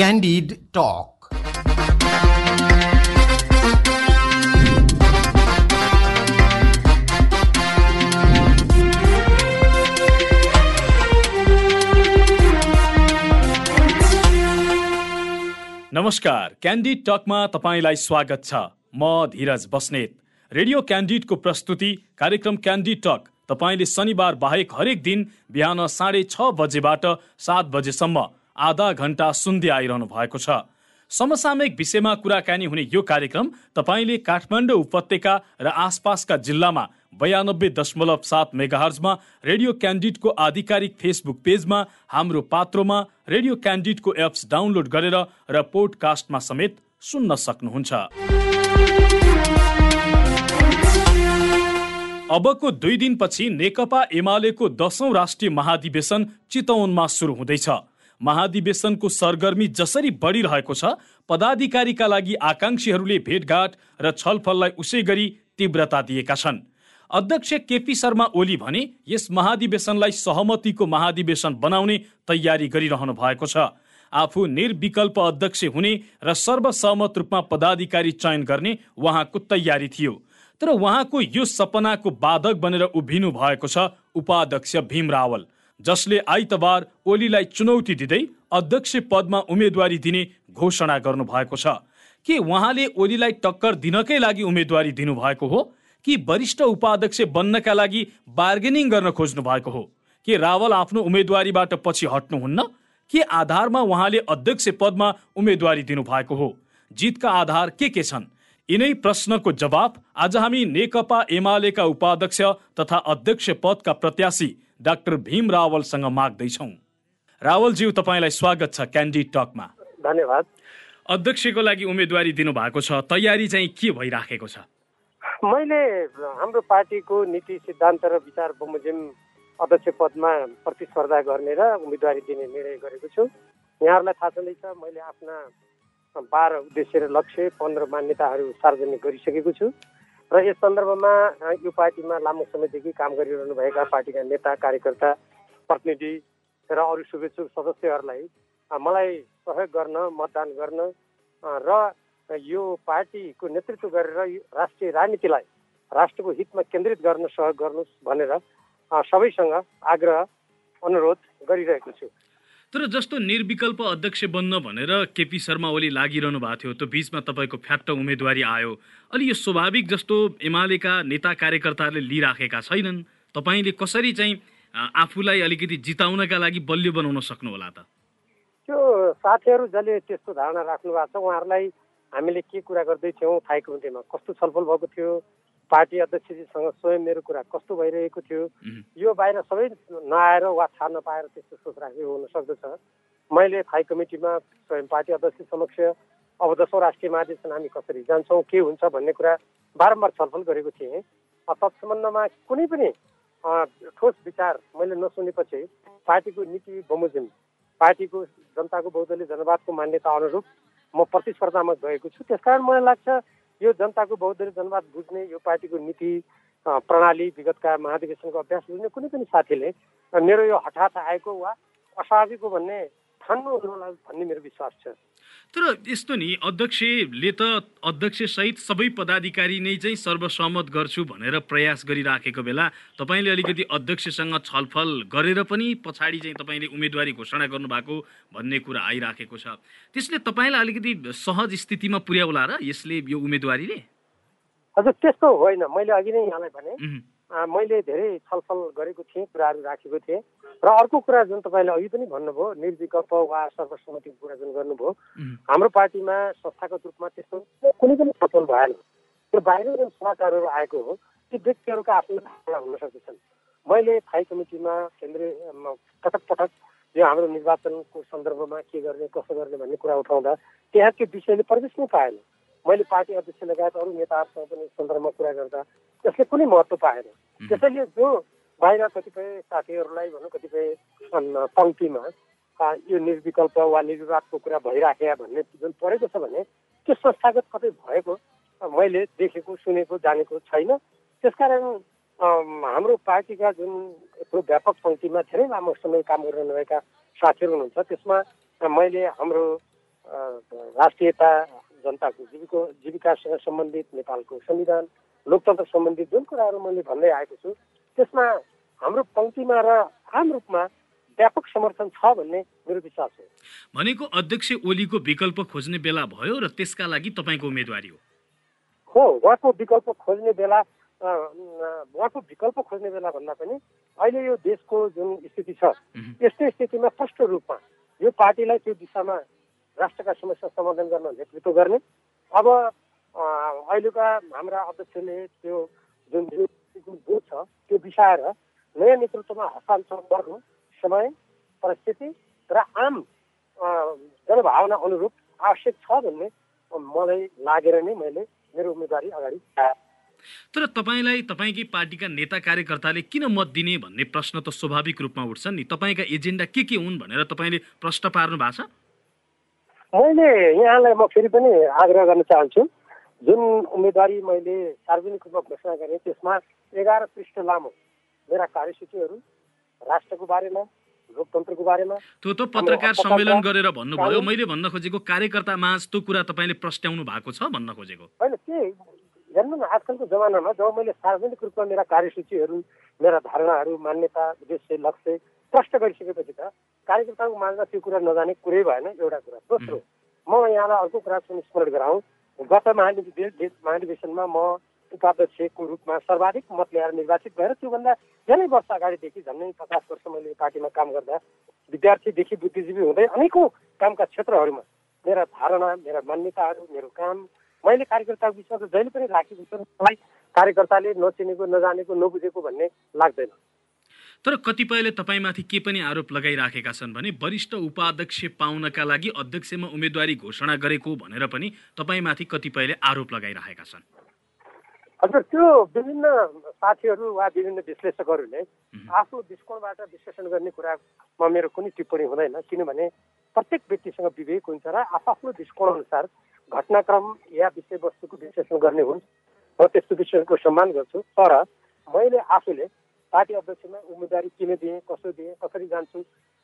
Candid Talk. नमस्कार। Candid टकमा तपाईँलाई स्वागत छ। म धीरज बस्नेत। रेडियो क्यान्डिडको प्रस्तुति कार्यक्रम क्यान्डिड टक तपाईँले शनिबार बाहेक हरेक दिन बिहान साढे छ बजेबाट सात बजेसम्म आधा घन्टा सुन्दै आइरहनु भएको छ। समसामयिक विषयमा कुराकानी हुने यो कार्यक्रम तपाईँले काठमाडौँ उपत्यका र आसपासका जिल्लामा बयानब्बे दशमलव सात मेगाहर्जमा रेडियो क्यान्डिडको आधिकारिक फेसबुक पेजमा हाम्रो पात्रोमा रेडियो क्यान्डिडको एप्स डाउनलोड गरेर र पोडकास्टमा समेत सुन्न सक्नुहुन्छ। अबको दुई दिनपछि नेकपा एमालेको दशौं राष्ट्रिय महाधिवेशन चितवनमा सुरु हुँदैछ। महाधिवेशनको सरगर्मी जसरी बढिरहेको छ पदाधिकारीका लागि आकांक्षीहरूले भेटघाट र छलफललाई उसै गरी तीव्रता दिएका छन्। अध्यक्ष केपी शर्मा ओली भने यस महाधिवेशनलाई सहमतिको महाधिवेशन बनाउने तयारी गरिरहनु भएको छ। आफू निर्विकल्प अध्यक्ष हुने र सर्वसहमत रूपमा पदाधिकारी चयन गर्ने उहाँको तयारी थियो। तर उहाँको यो सपनाको बाधक बनेर उभिनु भएको छ उपाध्यक्ष भीम रावल। जसले आइतबार ओलीलाई चुनौती दिँदै अध्यक्ष पदमा उम्मेद्वारी दिने घोषणा गर्नु भएको छ। के उहाँले ओलीलाई टक्कर दिनकै लागि उम्मेद्वारी दिनुभएको हो? कि वरिष्ठ उपाध्यक्ष बन्नका लागि बार्गेनिङ गर्न खोज्नु भएको हो? के रावल आफ्नो उम्मेद्वारीबाट पछि हट्नुहुन्न? के आधारमा उहाँले अध्यक्ष पदमा उम्मेद्वारी दिनुभएको हो? जितका आधार के के छन्? यिनै प्रश्नको जवाब आज हामी नेकपा एमालेका उपाध्यक्ष तथा अध्यक्ष पदका प्रत्याशी डाक्टर भीम रावलसँग माग्दैछौँ। रावलज्यू तपाईँलाई स्वागत छ क्यान्डी टकमा धन्यवाद। अध्यक्षको लागि उम्मेदवारी दिनुभएको छ। तयारी चाहिँ के भइराखेको छ? मैले हाम्रो पार्टीको नीति सिद्धान्त र विचार बमोजिम अध्यक्ष पदमा प्रतिस्पर्धा गर्ने र उम्मेदवारी दिने निर्णय गरेको छु। यहाँहरूलाई थाहा छँदैछ मैले आफ्ना बाह्र उद्देश्य र लक्ष्य पन्ध्र मान्यताहरू सार्वजनिक गरिसकेको छु। र यस सन्दर्भमा यो पार्टीमा लामो समयदेखि काम गरिरहनु भएका पार्टीका नेता कार्यकर्ता प्रतिनिधि र अरू शुभेच्छुक सदस्यहरूलाई मलाई सहयोग गर्न मतदान गर्न र यो पार्टीको नेतृत्व गरेर राष्ट्रिय राजनीतिलाई राष्ट्रको हितमा केन्द्रित गर्न सहयोग गर्नुहोस् भनेर सबैसँग आग्रह अनुरोध गरिरहेको छु। तर जस्तो निर्विकल्प अध्यक्ष बन्न भनेर केपी शर्मा ओली लागिरहनु भएको थियो त्यो बिचमा तपाईँको फ्याट्ट उम्मेदवारी आयो। अलि यो स्वाभाविक जस्तो एमालेका नेता कार्यकर्ताहरूले लिइराखेका छैनन्। तपाईँले कसरी चाहिँ आफूलाई अलिकति जिताउनका लागि बलियो बनाउन सक्नु होला त? त्यो साथीहरू जसले त्यस्तो धारणा राख्नु भएको छ उहाँहरूलाई हामीले के कुरा गर्दैथ्यौँ थाहै कमिटीमा कस्तो छलफल भएको थियो? पार्टी अध्यक्षजीसँग स्वयं मेरो कुरा कस्तो भइरहेको थियो यो बाहिर सबै नआएर वा थाहा नपाएर त्यस्तो सोच राखेको हुन सक्दछ। मैले थाई कमिटीमा स्वयं पार्टी अध्यक्ष समक्ष अब दसौँ राष्ट्रिय महाधिवेशन हामी कसरी जान्छौँ के हुन्छ भन्ने कुरा बारम्बार छलफल गरेको थिएँ। तत्सम्बन्धमा कुनै पनि ठोस विचार मैले नसुनेपछि पार्टीको नीति बमोजिम पार्टीको जनताको बहुदलीय जनवादको मान्यता अनुरूप म प्रतिस्पर्धामा गएको छु। त्यसकारण मलाई लाग्छ यो जनताको बहुदलीय जनवाद बुझ्ने यो पार्टीको नीति प्रणाली विगतका महाधिवेशनको अभ्यास बुझ्ने कुनै पनि साथीले मेरो यो हठात आएको वा असाविक हो भन्ने ठान्नु होला भन्ने मेरो विश्वास छ। तर यस्तो नि अध्यक्षले त अध्यक्ष सहित सबै पदाधिकारी नै चाहिँ सर्वसहमत गर्छु भनेर प्रयास गरिराखेको बेला तपाईँले अलिकति अध्यक्षसँग छलफल गरेर पनि पछाडि चाहिँ तपाईँले उम्मेदवारी घोषणा गर्नुभएको भन्ने कुरा आइराखेको छ। त्यसले तपाईँलाई अलिकति सहज स्थितिमा पुर्याउला र यसले यो उम्मेदवारीले? हजुर त्यस्तो होइन। मैले अघि नै यहाँलाई भने मैले धेरै छलफल गरेको थिएँ कुराहरू राखेको थिएँ। र अर्को कुरा जुन तपाईँले अघि पनि भन्नुभयो निर्विकल्प वा सर्वसम्मतिको कुरा जुन गर्नुभयो हाम्रो पार्टीमा संस्थागत रूपमा त्यस्तो कुनै पनि छलफल भएन। त्यो बाहिर जुन सलाहकारहरू आएको हो ती व्यक्तिहरूका आफ्नो हुन सक्दछन्। मैले थाई कमिटीमा केन्द्रीय पटक पटक यो हाम्रो निर्वाचनको सन्दर्भमा के गर्ने कसो गर्ने भन्ने कुरा उठाउँदा त्यहाँको विषयले प्रवेश नै पाएन। मैले पार्टी अध्यक्ष लगायत अरू नेताहरूसँग पनि सन्दर्भमा कुरा गर्दा त्यसले कुनै महत्त्व पाएन। त्यसैले जो बाहिर कतिपय साथीहरूलाई भनौँ कतिपय पङ्क्तिमा यो निर्विकल्प वा निर्विवादको कुरा भइराखे भन्ने जुन परेको छ भने त्यो संस्थागत कतै भएको मैले देखेको सुनेको जानेको छैन। त्यसकारण हाम्रो पार्टीका जुन यत्रो व्यापक पङ्क्तिमा धेरै लामो समय काम गरिरहनुभएका साथीहरू हुनुहुन्छ त्यसमा मैले हाम्रो राष्ट्रियता जनताको जीविको जीविकासँग सम्बन्धित नेपालको संविधान लोकतन्त्र सम्बन्धित जुन कुराहरू मैले भन्दै आएको छु त्यसमा हाम्रो पङ्क्तिमा र आम रूपमा व्यापक समर्थन छ भन्ने मेरो विश्वास हो। भनेको अध्यक्ष ओलीको विकल्प खोज्ने बेला भयो र त्यसका लागि तपाईँको उम्मेदवारी हो। हो उहाँको विकल्प खोज्ने बेला उहाँको विकल्प खोज्ने बेला भन्दा पनि अहिले यो देशको जुन स्थिति छ यस्तै स्थितिमा स्पष्ट रूपमा यो पार्टीलाई त्यो दिशामा राष्ट्रका समस्या समाधान गर्न नेतृत्व गर्ने। अब अहिलेका हाम्रा अध्यक्षले त्यो जुन बोध छ त्यो बिसाएर नयाँ नेतृत्वमा हस्तान्तरण गर्नु समय परिस्थिति र आम जनभावना अनुरूप आवश्यक छ भन्ने मलाई लागेर नै मैले मेरो उम्मेदवारी अगाडि तर तपाईँलाई तपाईँकै पार्टीका नेता कार्यकर्ताले किन मत दिने भन्ने प्रश्न त स्वाभाविक रूपमा उठ्छ नि। तपाईँका एजेन्डा के के हुन् भनेर तपाईँले प्रश्न पार्नु भएको छ? मैले यहाँलाई म फेरि पनि आग्रह गर्न चाहन्छु जुन उम्मेदवारी मैले सार्वजनिक रूपमा घोषणा गरेँ त्यसमा एघार पृष्ठ लामो मेरा कार्यसूचीहरू राष्ट्रको बारेमा लोकतन्त्रको बारेमा त्यो त पत्रकार सम्मेलन गरेर भन्नुभयो। मैले भन्न खोजेको कार्यकर्ता माझ त्यो कुरा तपाईँले प्रस्ट्याउनु भएको छ भन्न खोजेको। होइन के हेर्नु न आजकलको जमानामा जब मैले सार्वजनिक रूपमा मेरा कार्यसूचीहरू मेरा धारणाहरू मान्यता उद्देश्य लक्ष्य प्रष्ट गरिसकेपछि त कार्यकर्ताको माझमा त्यो कुरा नजाने कुरै भएन एउटा कुरा दोस्रो म यहाँलाई अर्को कुरा पनि स्मरण गराउँ। गत महाधिवेशन महाधिवेशनमा म उपाध्यक्षको रूपमा सर्वाधिक मत ल्याएर निर्वाचित भएर त्योभन्दा धेरै वर्ष अगाडिदेखि झन्डै पचास वर्ष मैले पार्टीमा काम गर्दा विद्यार्थीदेखि बुद्धिजीवी हुँदै अनेकौँ कामका क्षेत्रहरूमा मेरा धारणा मेरा मान्यताहरू मेरो काम मैले कार्यकर्ताको त जहिले पनि राखेको छु मलाई कार्यकर्ताले नचिनेको नजानेको नबुझेको भन्ने लाग्दैन। तर कतिपयले तपाईँमाथि के पनि आरोप लगाइराखेका छन् भने वरिष्ठ उपाध्यक्ष पाउनका लागि अध्यक्षमा उम्मेदवारी घोषणा गरेको भनेर पनि तपाईँमाथि कतिपयले आरोप लगाइरहेका छन्। हजुर त्यो विभिन्न साथीहरू वा विभिन्न विश्लेषकहरूले आफू दृष्टिकोणबाट विश्लेषण गर्ने कुरामा मेरो कुनै टिप्पणी हुँदैन किनभने प्रत्येक व्यक्तिसँग विवेक हुन्छ र आफ्नो दृष्टिकोण अनुसार घटनाक्रम या विषयवस्तुको विश्लेषण गर्ने हुन्। म त्यस्तो विषयको सम्मान गर्छु। तर मैले आफूले पार्टी अध्यक्षमा उम्मेदवारी किन दिएँ कसो दिएँ कसरी जान्छु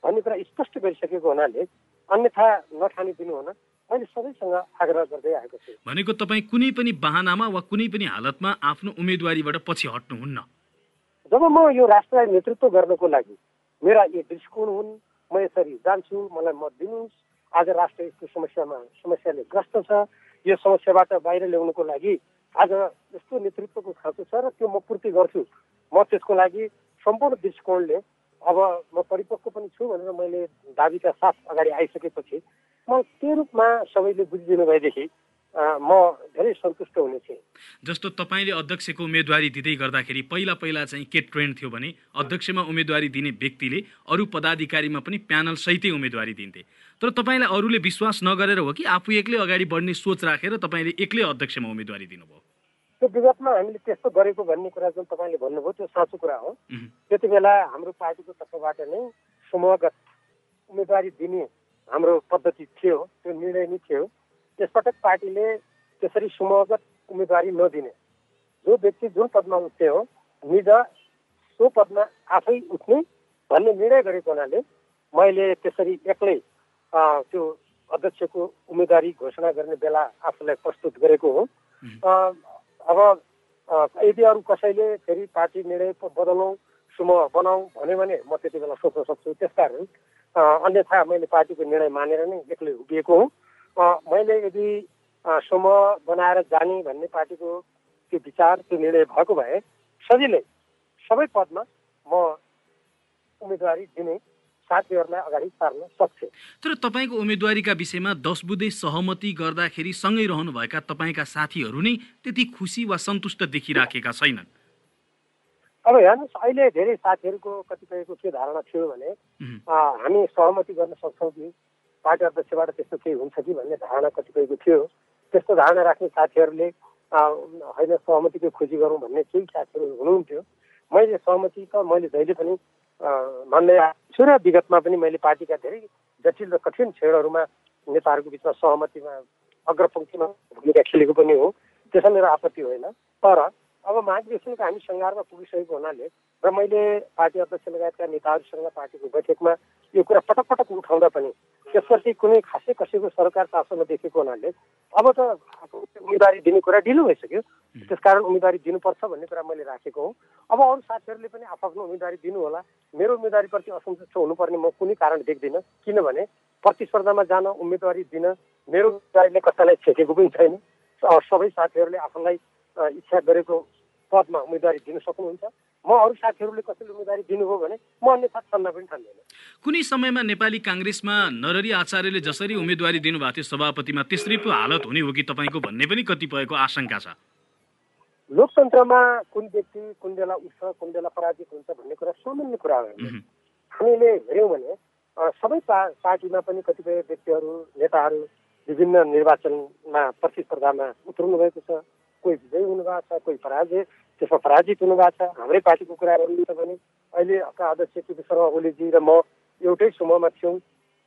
भन्ने कुरा स्पष्ट गरिसकेको हुनाले अन्यथा नठानिदिनु हुन मैले सबैसँग आग्रह गर्दै आएको छु। भनेको तपाईँ कुनै पनि बाहनामा वा कुनै पनि हालतमा आफ्नो उम्मेदवारीबाट पछि हट्नुहुन्न? जब म यो राष्ट्रलाई नेतृत्व गर्नको लागि मेरा यी दृष्टिकोण हुन् म यसरी जान्छु मलाई मत दिनुहोस्। आज राष्ट्र यस्तो समस्यामा समस्याले ग्रस्त छ। यो समस्याबाट बाहिर ल्याउनुको लागि आज यस्तो नेतृत्वको खाँचो छ र त्यो म पूर्ति गर्छु। म त्यसको लागि सम्पूर्ण दृष्टिकोणले अब म परिपक्व पनि छु भनेर मैले दाबीका साथ अगाडि आइसकेपछि म त्यो रूपमा सबैले बुझिदिनु भएदेखि म धेरै सन्तुष्ट हुने थिएँ जस्तो तपाईँले अध्यक्षको उम्मेदवारी दिँदै गर्दाखेरि पहिला पहिला चाहिँ के ट्रेन्ड थियो भने अध्यक्षमा उम्मेदवारी दिने व्यक्तिले अरू पदाधिकारीमा पनि प्यानल सहितै उम्मेदवारी दिन्थे। तर तपाईँलाई अरूले विश्वास नगरेर हो कि आफू एक्लै अगाडि बढ्ने सोच राखेर तपाईँले एक्लै अध्यक्षमा उम्मेदवारी दिनुभयो? त्यो विगतमा हामीले त्यस्तो गरेको भन्ने कुरा जुन तपाईँले भन्नुभयो त्यो साँचो कुरा हो। त्यति बेला हाम्रो पार्टीको तर्फबाट नै समूहगत उम्मेदवारी दिने हाम्रो पद्धति थियो त्यो निर्णय नै थियो। त्यसपटक पार्टीले त्यसरी समूहगत उम्मेदवारी नदिने। जो व्यक्ति जुन पदमा उठ्ने हो निज सो पदमा आफै उठ्ने भन्ने निर्णय गरेको हुनाले मैले त्यसरी एक्लै त्यो अध्यक्षको उम्मेदवारी घोषणा गर्ने बेला आफूलाई प्रस्तुत गरेको हो। अब यदि अरू कसैले फेरि पार्टी निर्णय बदलौँ समूह बनाऊ भन्यो भने म त्यति बेला सोच्न सक्छु। त्यस कारण अन्यथा मैले पार्टीको निर्णय मानेर नै एक्लै उभिएको हुँ। मैले यदि समूह बनाएर जाने भन्ने पार्टीको त्यो विचार त्यो निर्णय भएको भए सजिलै सबै पदमा म उम्मेदवारी दिने साथीहरूलाई अगाडि सार्न सक्छ तर तपाईँको उम्मेदवारीका विषयमा दस बुधे सहमति गर्दाखेरि सँगै रहनुभएका तपाईँका साथीहरू नै त्यति खुसी वा सन्तुष्ट देखिराखेका छैनन्। अब हेर्नुहोस् अहिले धेरै साथीहरूको कतिपयको के धारणा थियो भने हामी सहमति गर्न सक्छौँ कि पार्टी अध्यक्षबाट त्यस्तो केही हुन्छ कि भन्ने धारणा कतिपयको थियो। त्यस्तो धारणा राख्ने साथीहरूले होइन सहमतिको खोजी गरौँ भन्ने केही साथीहरू हुनुहुन्थ्यो। मैले सहमति त मैले जहिले पनि भन्दै आएको छु र विगतमा पनि मैले पार्टीका धेरै जटिल र कठिन क्षणहरूमा नेताहरूको बिचमा सहमतिमा अग्रपङ्क्तिमा भूमिका खेलेको पनि हो। त्यसमा मेरो आपत्ति होइन। तर अब महाधिवेशनको हामी सङ्घारमा पुगिसकेको हुनाले र मैले पार्टी अध्यक्ष लगायतका नेताहरूसँग पार्टीको बैठकमा यो कुरा पटक पटक उठाउँदा पनि त्यसप्रति कुनै खासै कसैको सरकार चासो नदेखेको हुनाले अब त उम्मेदवारी दिने कुरा ढिलो भइसक्यो। त्यसकारण उम्मेदवारी दिनुपर्छ भन्ने कुरा मैले राखेको हो। अब अरू साथीहरूले पनि आफ्नो उम्मेदवारी दिनु होला मेरो उम्मेदवारीप्रति असन्तुष्ट हुनुपर्ने म कुनै कारण देख्दिनँ। किनभने प्रतिस्पर्धामा जान उम्मेदवारी दिन मेरो उम्मेदवारीले कसैलाई छेकेको पनि छैन। सबै साथीहरूले आफूलाई इच्छा गरेको पदमा उम्मेदवारी दिन सक्नुहुन्छ। म अरू साथीहरूले कसैले उम्मेदवारी दिनुभयो भने म अन्यथा छन्न पनि ठान्दैन। कुनै समयमा नेपाली काङ्ग्रेसमा नरहरी आचार्यले जसरी उम्मेदवारी दिनुभएको थियो सभापतिमा त्यसरी पो हालत हुने हो कि तपाईँको भन्ने पनि कतिपयको आशंका छ। लोकतन्त्रमा कुन व्यक्ति कुन बेला उठ्छ कुन बेला पराजित हुन्छ भन्ने कुरा सामान्य कुरा हो। हामीले हेऱ्यौँ भने सबै पा पार्टीमा पनि कतिपय व्यक्तिहरू नेताहरू विभिन्न निर्वाचनमा प्रतिस्पर्धामा उत्रनु भएको छ। कोही विजयी हुनुभएको छ कोही पराजय। त्यसमा पराजित हुनुभएको छ। हाम्रै पार्टीको कुरा गर्नुहुन्छ भने अहिले अध्यक्ष केपी शर्मा ओलीजी र म एउटै समूहमा थियौँ।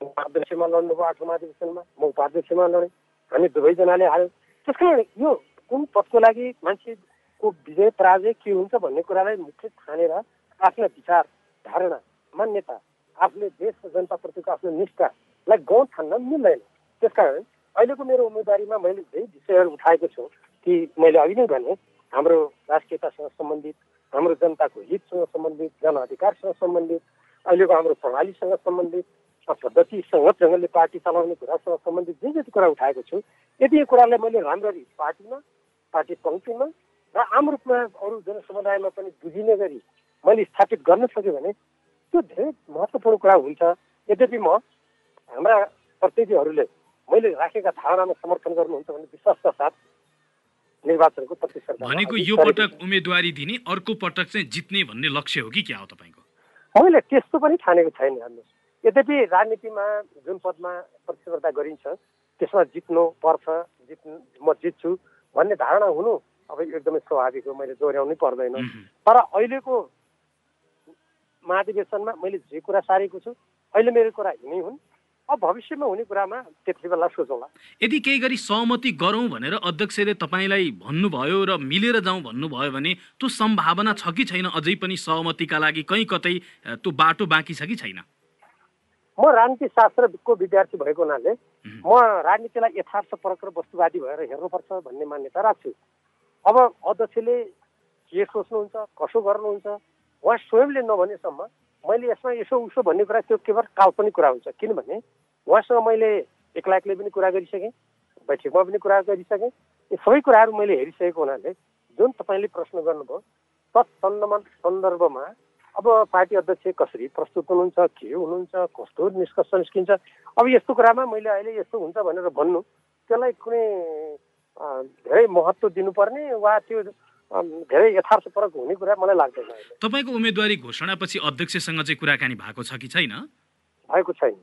उपाध्यक्षमा लड्नुभयो आठौँ अधिवेशनमा म उपाध्यक्षमा लडेँ। हामी दुवैजनाले हाल्यौँ त्यस कारण यो कुन पदको लागि मान्छेको विजय पराजय के हुन्छ भन्ने कुरालाई मुख्य ठानेर आफ्ना विचार धारणा मान्यता आफूले देश र जनताप्रतिको आफ्नो निष्ठालाई गाउँ ठान्न मिल्दैन। त्यसकारण अहिलेको मेरो उम्मेदवारीमा मैले धेरै विषयहरू उठाएको छु। कि मैले अघि नै भने हाम्रो राष्ट्रियतासँग सम्बन्धित हाम्रो जनताको हितसँग सम्बन्धित जनअधिकारसँग सम्बन्धित अहिलेको हाम्रो प्रणालीसँग सम्बन्धित पद्धतिसँग ढङ्गले पार्टी चलाउने कुरासँग सम्बन्धित जे जति कुरा उठाएको छु यदि यो कुरालाई मैले राम्ररी पार्टीमा पार्टी पङ्क्तिमा र आम रूपमा अरू जनसमुदायमा पनि बुझिने गरी मैले स्थापित गर्न सक्यो भने त्यो धेरै महत्त्वपूर्ण कुरा हुन्छ। यद्यपि म हाम्रा प्रतिनिधिहरूले मैले राखेका धारणामा समर्थन गर्नुहुन्छ भन्ने विश्वासका साथ निर्वाचनको प्रतिस्पर्धा भनेको यो पटक उम्मेदवारी दिने अर्को पटक चाहिँ जित्ने भन्ने लक्ष्य हो कि क्या हो तपाईँको? मैले त्यस्तो पनि ठानेको छैन हेर्नुहोस् यद्यपि राजनीतिमा जुन पदमा प्रतिस्पर्धा गरिन्छ त्यसमा जित्नु पर्छ जित्नु म जित्छु भन्ने धारणा हुनु अब एकदमै स्वाभाविक हो मैले दोहोऱ्याउनै पर्दैन। तर अहिलेको महाधिवेशनमा मैले जे कुरा सारेको छु अहिले मेरो कुरा हिँड्नै हुन्। अब भविष्यमा हुने कुरामा त्यति बेला सोचौँला। यदि केही गरी सहमति गरौँ भनेर अध्यक्षले तपाईँलाई भन्नुभयो र मिलेर जाउँ भन्नुभयो भने त्यो सम्भावना छ कि छैन? अझै पनि सहमतिका लागि कहीँ कतै त्यो बाटो बाँकी छ कि छैन? म राजनीति शास्त्रको विद्यार्थी भएको हुनाले म राजनीतिलाई यथार्थ परक र वस्तुवादी भएर हेर्नुपर्छ भन्ने मान्यता राख्छु। अब अध्यक्षले के सोच्नुहुन्छ कसो गर्नुहुन्छ उहाँ स्वयंले नभनेसम्म मैले यसमा यसो उसो भन्ने कुरा त्यो केवल काल्पनिक कुरा हुन्छ। किनभने उहाँसँग मैले एक्ला एक्लै पनि कुरा गरिसकेँ बैठकमा पनि कुरा गरिसकेँ। यी सबै कुराहरू मैले हेरिसकेको हुनाले जुन तपाईँले प्रश्न गर्नुभयो तत्सन्दमा सन्दर्भमा अब पार्टी अध्यक्ष कसरी प्रस्तुत हुनुहुन्छ के हुनुहुन्छ कस्तो निष्कर्ष निस्किन्छ अब यस्तो कुरामा मैले अहिले यस्तो हुन्छ भनेर भन्नु त्यसलाई कुनै धेरै महत्त्व दिनुपर्ने वा त्यो धेरै यथार्थपरक हुने कुरा मलाई लाग्दैन तपाईँको उम्मेदवारी घोषणापछि अध्यक्षसँग चाहिँ कुराकानी भएको छ कि छैन? भएको छैन।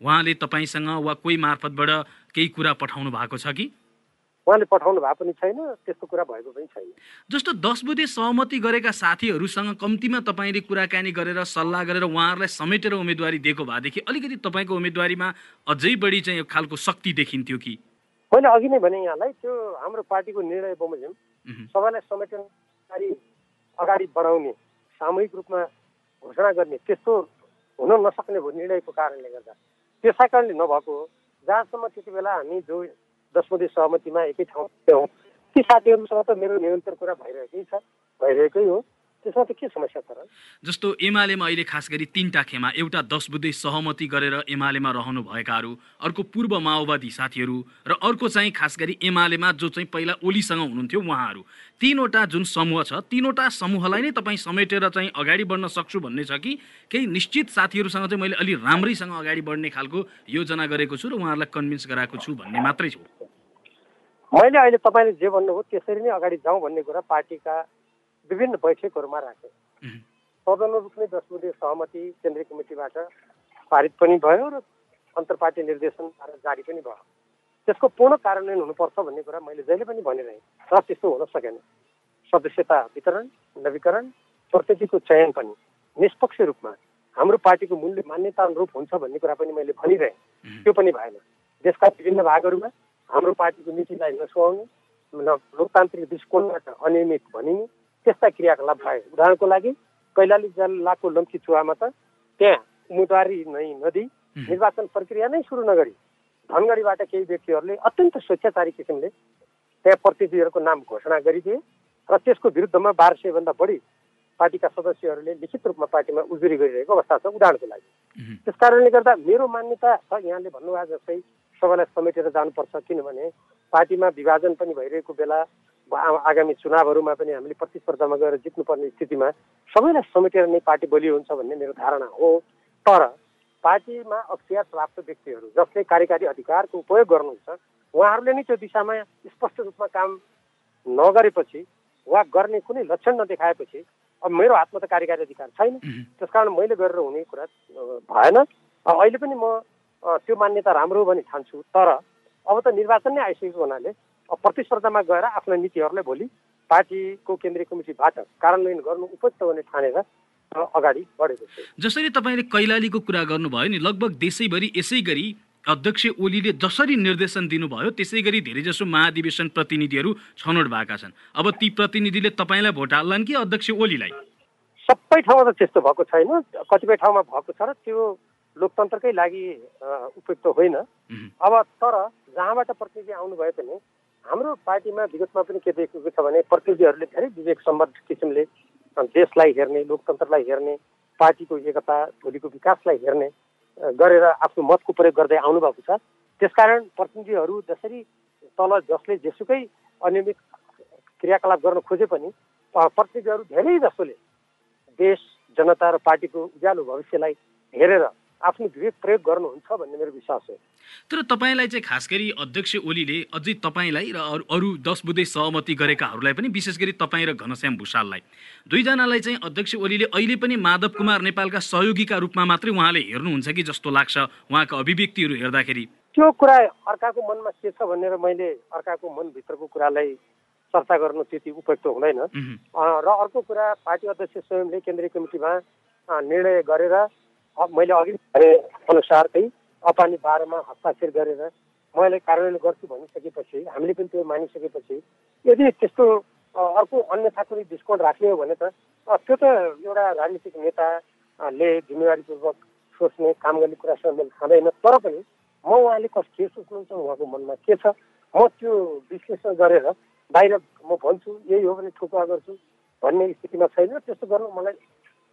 उहाँले तपाईँसँग वा कोही मार्फतबाट केही कुरा पठाउनु भएको छ कि? उहाँले पठाउनु भएको पनि छैन त्यस्तो कुरा भएको पनि छैन। जस्तो दस बुधे सहमति गरेका साथीहरूसँग कम्तीमा तपाईँले कुराकानी गरेर सल्लाह गरेर उहाँहरूलाई समेटेर उम्मेदवारी दिएको भएदेखि अलिकति तपाईँको उम्मेदवारीमा अझै बढी चाहिँ खालको शक्ति देखिन्थ्यो कि? मैले अघि नै भने यहाँलाई त्यो हाम्रो पार्टीको निर्णय बमोजिम सबैलाई समेटन अगाडि बढाउने सामूहिक रूपमा घोषणा गर्ने त्यस्तो हुन नसक्ने भयो निर्णयको कारणले गर्दा। त्यसै कारणले नभएको हो। जहाँसम्म त्यति बेला हामी जो दसमती सहमतिमा एकै ठाउँ थियौँ ती साथीहरूसँग त मेरो निरन्तर कुरा भइरहेकै छ भइरहेकै हो। त्यसमा त के समस्या छ र? जस्तो एमालेमा अहिले खास गरी तिनवटा खेमा एउटा दस बुधे सहमति गरेर एमालेमा रहनु भएकाहरू अर्को पूर्व माओवादी साथीहरू र अर्को चाहिँ खास गरी एमालेमा जो चाहिँ पहिला ओलीसँग हुनुहुन्थ्यो उहाँहरू। तिनवटा जुन समूह छ तिनवटा समूहलाई नै तपाईँ समेटेर चाहिँ अगाडि बढ्न सक्छु भन्ने छ कि केही निश्चित साथीहरूसँग चाहिँ मैले अलि राम्रैसँग अगाडि बढ्ने खालको योजना गरेको छु र उहाँहरूलाई कन्भिन्स गराएको छु भन्ने मात्रै छु। मैले अहिले तपाईँले जे भन्नुभयो त्यसरी नै अगाडि जाउँ भन्ने कुरा पार्टीका विभिन्न बैठकहरूमा राखे। तदनुरूप नै दस बुधे सहमति केन्द्रीय कमिटीबाट पारित पनि भयो र अन्तर्पार्टी निर्देशन जारी पनि भयो। त्यसको पूर्ण कार्यान्वयन हुनुपर्छ भन्ने कुरा मैले जहिले पनि भनिरहेँ र त्यस्तो हुन सकेन। सदस्यता वितरण नवीकरण प्रतिनिधिको चयन पनि निष्पक्ष रूपमा हाम्रो पार्टीको मूल्य मान्यता अनुरूप हुन्छ भन्ने कुरा पनि मैले भनिरहेँ। त्यो पनि भएन। देशका विभिन्न भागहरूमा हाम्रो पार्टीको नीतिलाई नसुहाउने लोकतान्त्रिक दृष्टिकोणबाट अनियमित भनिने त्यस्ता क्रियाकलाप भए। उदाहरणको लागि कैलाली जिल्लाको लम्ची चुवामा त त्यहाँ उम्मेदवारी नै नदिई निर्वाचन प्रक्रिया नै सुरु नगरी धनगढीबाट केही व्यक्तिहरूले अत्यन्त स्वेच्छाचारी किसिमले त्यहाँ प्रतिनिधिहरूको नाम घोषणा गरिदिए र त्यसको विरुद्धमा बाह्र सयभन्दा बढी पार्टीका सदस्यहरूले लिखित रूपमा पार्टीमा उजुरी गरिरहेको अवस्था छ उदाहरणको लागि। त्यस कारणले गर्दा मेरो मान्यता छ यहाँले भन्नुभयो जस्तै सबैलाई समेटेर जानुपर्छ। किनभने पार्टीमा विभाजन पनि भइरहेको बेला आगामी चुनावहरूमा पनि हामीले प्रतिस्पर्धामा गएर जित्नुपर्ने स्थितिमा सबैलाई समेटेर नै पार्टी बलियो हुन्छ भन्ने मेरो धारणा हो। तर पार्टीमा अख्तियार प्राप्त व्यक्तिहरू जसले कार्यकारी अधिकारको उपयोग गर्नुहुन्छ उहाँहरूले नै त्यो दिशामा स्पष्ट रूपमा काम नगरेपछि वा गर्ने कुनै लक्षण नदेखाएपछि अब मेरो हातमा त कार्यकारी अधिकार छैन। त्यस कारण मैले गरेर हुने कुरा भएन। अहिले पनि म त्यो मान्यता राम्रो भनी ठान्छु। तर अब त निर्वाचन नै आइसकेको हुनाले प्रतिस्पर्धामा गएर आफ्ना नीतिहरूलाई भोलि पार्टीको केन्द्रीय कमिटीबाट कार्यान्वयन गर्नु उपयुक्त भने ठानेर अगाडि बढेको छु। जसरी तपाईँले कैलालीको कुरा गर्नुभयो नि लगभग देशैभरि यसै गरी अध्यक्ष ओलीले जसरी निर्देशन दिनुभयो त्यसै गरी धेरैजसो महाधिवेशन प्रतिनिधिहरू छनौट भएका छन्। अब ती प्रतिनिधिले तपाईँलाई भोट हाल्लान् कि अध्यक्ष ओलीलाई? सबै ठाउँमा त त्यस्तो भएको छैन। कतिपय ठाउँमा भएको छ र त्यो लोकतन्त्रकै लागि उपयुक्त होइन। अब तर जहाँबाट प्रतिनिधि आउनु भए पनि हाम्रो पार्टीमा विगतमा पनि के देखेको छ भने प्रतिनिधिहरूले धेरै विवेक सम्बद्ध किसिमले देशलाई हेर्ने लोकतन्त्रलाई हेर्ने पार्टीको एकता भोलिको विकासलाई हेर्ने गरेर आफ्नो मतको प्रयोग गर्दै आउनुभएको छ। त्यसकारण प्रतिनिधिहरू जसरी तल जसले जेसुकै अनियमित क्रियाकलाप गर्न खोजे पनि प्रतिनिधिहरू धेरै जसोले देश जनता र पार्टीको उज्यालो भविष्यलाई हेरेर आफ्नो विवेक प्रयोग गर्नुहुन्छ भन्ने मेरो विश्वास हो। तर तपाईँलाई चाहिँ खास गरी अध्यक्ष ओलीले अझै तपाईँलाई र अरू दस बुधे सहमति गरेकाहरूलाई पनि विशेष गरी तपाईँ र घनश्याम भूषाललाई दुईजनालाई चाहिँ अध्यक्ष ओलीले अहिले पनि माधव कुमार नेपालका सहयोगीका रूपमा मात्रै उहाँले हेर्नुहुन्छ कि जस्तो लाग्छ उहाँका अभिव्यक्तिहरू हेर्दाखेरि? त्यो कुरा अर्काको मनमा के छ भनेर मैले अर्काको मनभित्रको कुरालाई चर्चा गर्नु त्यति उपयुक्त हुँदैन। र अर्को कुरा पार्टी अध्यक्ष स्वयंले केन्द्रीय कमिटीमा निर्णय गरेर मैले अघि भने अनुसारकै अपानी बाह्रमा हस्ताक्षर गरेर मैले कार्यान्वयन गर्छु भनिसकेपछि हामीले पनि त्यो मानिसकेपछि यदि त्यस्तो अर्को अन्यथा कुनै डिस्काउन्ट राख्ने हो भने त त्यो त एउटा राजनीतिक नेताले जिम्मेवारीपूर्वक सोच्ने काम गर्ने कुरासँग मैले खाँदैन तर पनि म उहाँले कस के सोच्नुहुन्छ उहाँको मनमा के छ म त्यो विश्लेषण गरेर बाहिर म भन्छु यही हो भने ठुकुवा गर्छु भन्ने स्थितिमा छैन। त्यस्तो गर्नु मलाई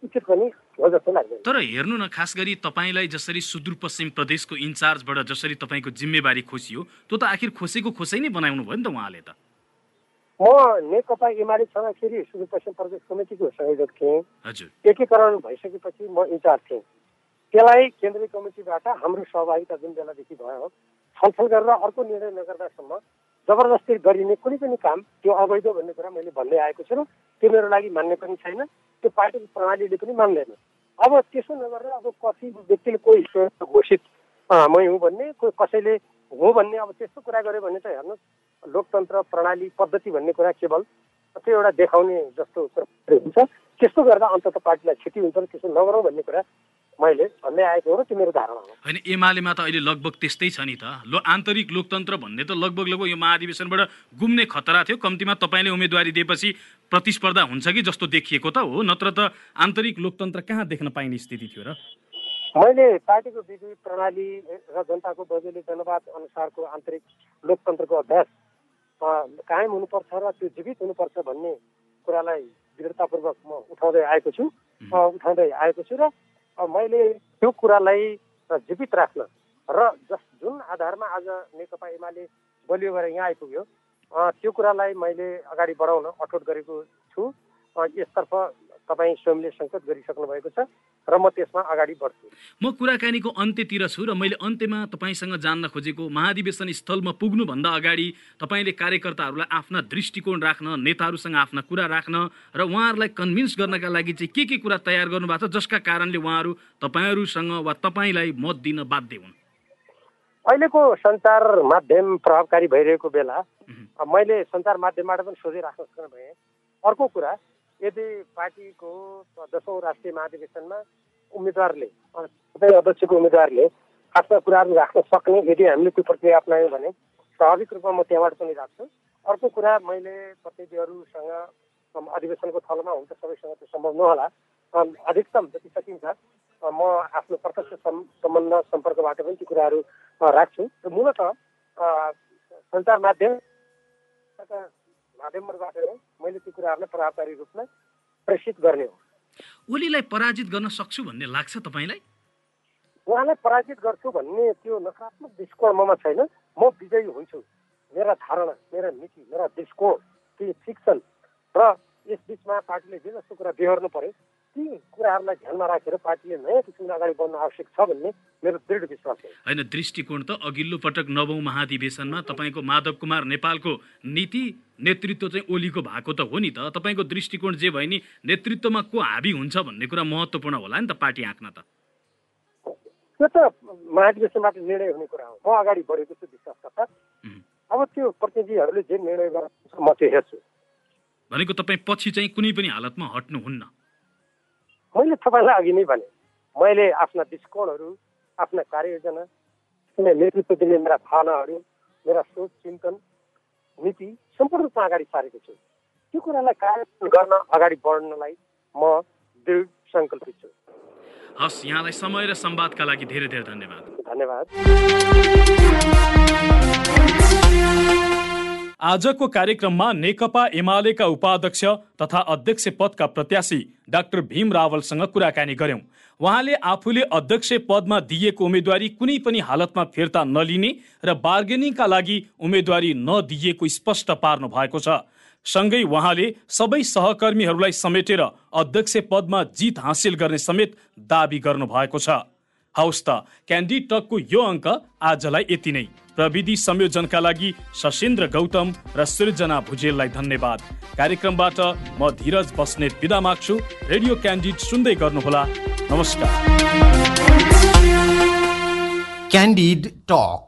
उचित पनि हो जस्तो लाग्दैन। तर हेर्नु न खास गरी तपाईँलाई जसरी सुदूरपश्चिम प्रदेशको इन्चार्जबाट जसरी तपाईँको जिम्मेवारी खोसियो त्यो त आखिर खोसेको खोसै नै बनाउनु भयो नि त उहाँले त। म नेकपा एमाले छँदाखेरि सुदूरपश्चिम प्रदेश समितिको संयोजक थिएँ। हजुर। एकीकरण भइसकेपछि म इन्चार्ज थिएँ। त्यसलाई केन्द्रीय कमिटीबाट हाम्रो सहभागिता जुन बेलादेखि भयो छलफल गरेर अर्को निर्णय नगर्दासम्म जबरजस्ती गरिने कुनै पनि काम त्यो अवैध भन्ने कुरा मैले भन्दै आएको छु त्यो मेरो लागि मान्ने पनि छैन। त्यो पार्टीको प्रणालीले पनि मान्दैन। अब त्यसो नगरेर अब कति व्यक्तिले कोही घोषित मै हुँ भन्ने कोही कसैले हो भन्ने अब त्यस्तो कुरा गऱ्यो भने त हेर्नुहोस् लोकतन्त्र प्रणाली पद्धति भन्ने कुरा केवल त्यो एउटा देखाउने जस्तो हुन्छ। त्यस्तो गर्दा अन्तत पार्टीलाई क्षति हुन्छ र त्यसो नगरौँ भन्ने कुरा मैले भन्दै आएको हो र त्यो मेरो धारणा हो। होइन एमालेमा त अहिले लगभग त्यस्तै छ नि त। लो आन्तरिक लोकतन्त्र भन्ने त लगभग लगभग यो महाधिवेशनबाट गुम्ने खतरा थियो। कम्तीमा तपाईँले उम्मेदवारी दिएपछि प्रतिस्पर्धा हुन्छ कि जस्तो देखिएको त हो। नत्र त आन्तरिक लोकतन्त्र कहाँ देख्न पाइने स्थिति थियो र? मैले पार्टीको विधि प्रणाली र जनताको बजेली जनवाद अनुसारको आन्तरिक लोकतन्त्रको अभ्यास कायम हुनुपर्छ र त्यो जीवित हुनुपर्छ भन्ने कुरालाई दृढतापूर्वक म उठाउँदै आएको छु। उठाउँदै आएको छु र मैले त्यो कुरालाई जीवित राख्न र जस जुन आधारमा आज नेकपा एमाले बलियो भएर यहाँ आइपुग्यो त्यो कुरालाई मैले अगाडि बढाउन अठोट गरेको छु। यसतर्फ तपाईँ स्वयंले सङ्केत गरिसक्नु भएको छ र म त्यसमा अगाडि बढ्छु। म कुराकानीको अन्त्यतिर छु र मैले अन्त्यमा तपाईँसँग जान्न खोजेको महाधिवेशन स्थलमा पुग्नुभन्दा अगाडि तपाईँले कार्यकर्ताहरूलाई आफ्ना दृष्टिकोण राख्न नेताहरूसँग आफ्ना कुरा राख्न र उहाँहरूलाई कन्भिन्स गर्नका लागि चाहिँ के के कुरा तयार गर्नुभएको छ जसका कारणले उहाँहरू तपाईँहरूसँग वा तपाईँलाई मत दिन बाध्य हुन्? अहिलेको सञ्चार माध्यम प्रभावकारी भइरहेको बेला मैले सञ्चार माध्यमबाट पनि सोझै राख्न भएँ अर्को कुरा यदि पार्टीको दसौँ राष्ट्रिय महाधिवेशनमा उम्मेद्वारले अध्यक्षको उम्मेद्वारले आफ्ना कुराहरू राख्न सक्ने यदि हामीले त्यो प्रक्रिया अप्नायौँ भने स्वाभाविक रूपमा म त्यहाँबाट पनि राख्छु। अर्को कुरा मैले प्रतिनिधिहरूसँग अधिवेशनको थलोमा हुन्छ सबैसँग त्यो सम्भव नहोला। अधिकतम जति सकिन्छ म आफ्नो प्रत्यक्ष सम्बन्ध सम्पर्कबाट पनि ती कुराहरू राख्छु। र मूलत सञ्चार माध्यम माध्यमबाट नै मैले ती कुराहरूलाई प्रभावकारी रूपमा प्रेषित गर्ने हो। ओलीलाई पराजित गर्न सक्छु भन्ने लाग्छ तपाईँलाई? उहाँलाई पराजित गर्छु भन्ने त्यो नकारात्मक दृष्टिकोण ममा छैन। म विजयी हुन्छु। मेरा धारणा मेरा नीति मेरा दृष्टिकोण ती ठिक छन् र यस बिचमा पार्टीले जे जस्तो कुरा बिहोर्नु पर्यो ती कुराहरूलाई ध्यानमा राखेर पार्टीले नयाँ किसिमले अगाडि बढ्न आवश्यक छ भन्ने मेरो दृढ विश्वास हो। होइन दृष्टिकोण त अघिल्लो पटक नवौँ महाधिवेशनमा तपाईँको माधव कुमार नेपालको नीति नेतृत्व चाहिँ ओलीको भएको त हो नि त। तपाईँको दृष्टिकोण जे भयो नि नेतृत्वमा को हाबी हुन्छ भन्ने कुरा महत्त्वपूर्ण होला नि त पार्टी आँक्न त। त्यो त महाधिवेशनबाट निर्णय हुने कुरा हो। म अगाडि बढेको छु विश्वास अब त्यो प्रतिनिधिहरूले जे निर्णय गर्छ म त्यो हेर्छु। भनेको तपाईँ पछि चाहिँ कुनै पनि हालतमा हट्नुहुन्न। मैले तपाईँलाई अघि नै भने मैले आफ्ना दृष्टिकोणहरू आफ्ना कार्ययोजना नेतृत्व दिने मेरा भावनाहरू मेरा सोच चिन्तन नीति सम्पूर्ण रूपमा अगाडि सारेको छु। त्यो कुरालाई कार्य गर्न अगाडि बढ्नलाई म दृढ सङ्कल्पित छु। हस् यहाँलाई समय र संवादका लागि धेरै धेरै धन्यवाद। धन्यवाद। आजको कार्यक्रममा नेकपा एमालेका उपाध्यक्ष तथा अध्यक्ष पदका प्रत्याशी डाक्टर भीम रावलसँग कुराकानी गर्यौं उहाँले आफूले अध्यक्ष पदमा दिएको उम्मेद्वारी कुनै पनि हालतमा फिर्ता नलिने र बार्गेनिङका लागि उम्मेद्वारी नदिएको स्पष्ट पार्नु भएको छ। सँगै उहाँले सबै सहकर्मीहरूलाई समेटेर अध्यक्ष पदमा जित हासिल गर्ने समेत दावी गर्नु भएको छ। हौस् त क्यान्डी टकको यो अङ्क आजलाई यति नै। प्रविधि संयोजनका लागि सशेन्द्र गौतम र सृजना भुजेललाई धन्यवाद। कार्यक्रमबाट म धीरज बस्नेत बिदा माग्छु। रेडियो क्यान्डिड सुन्दै गर्नुहोला। नमस्कार। Candid talk.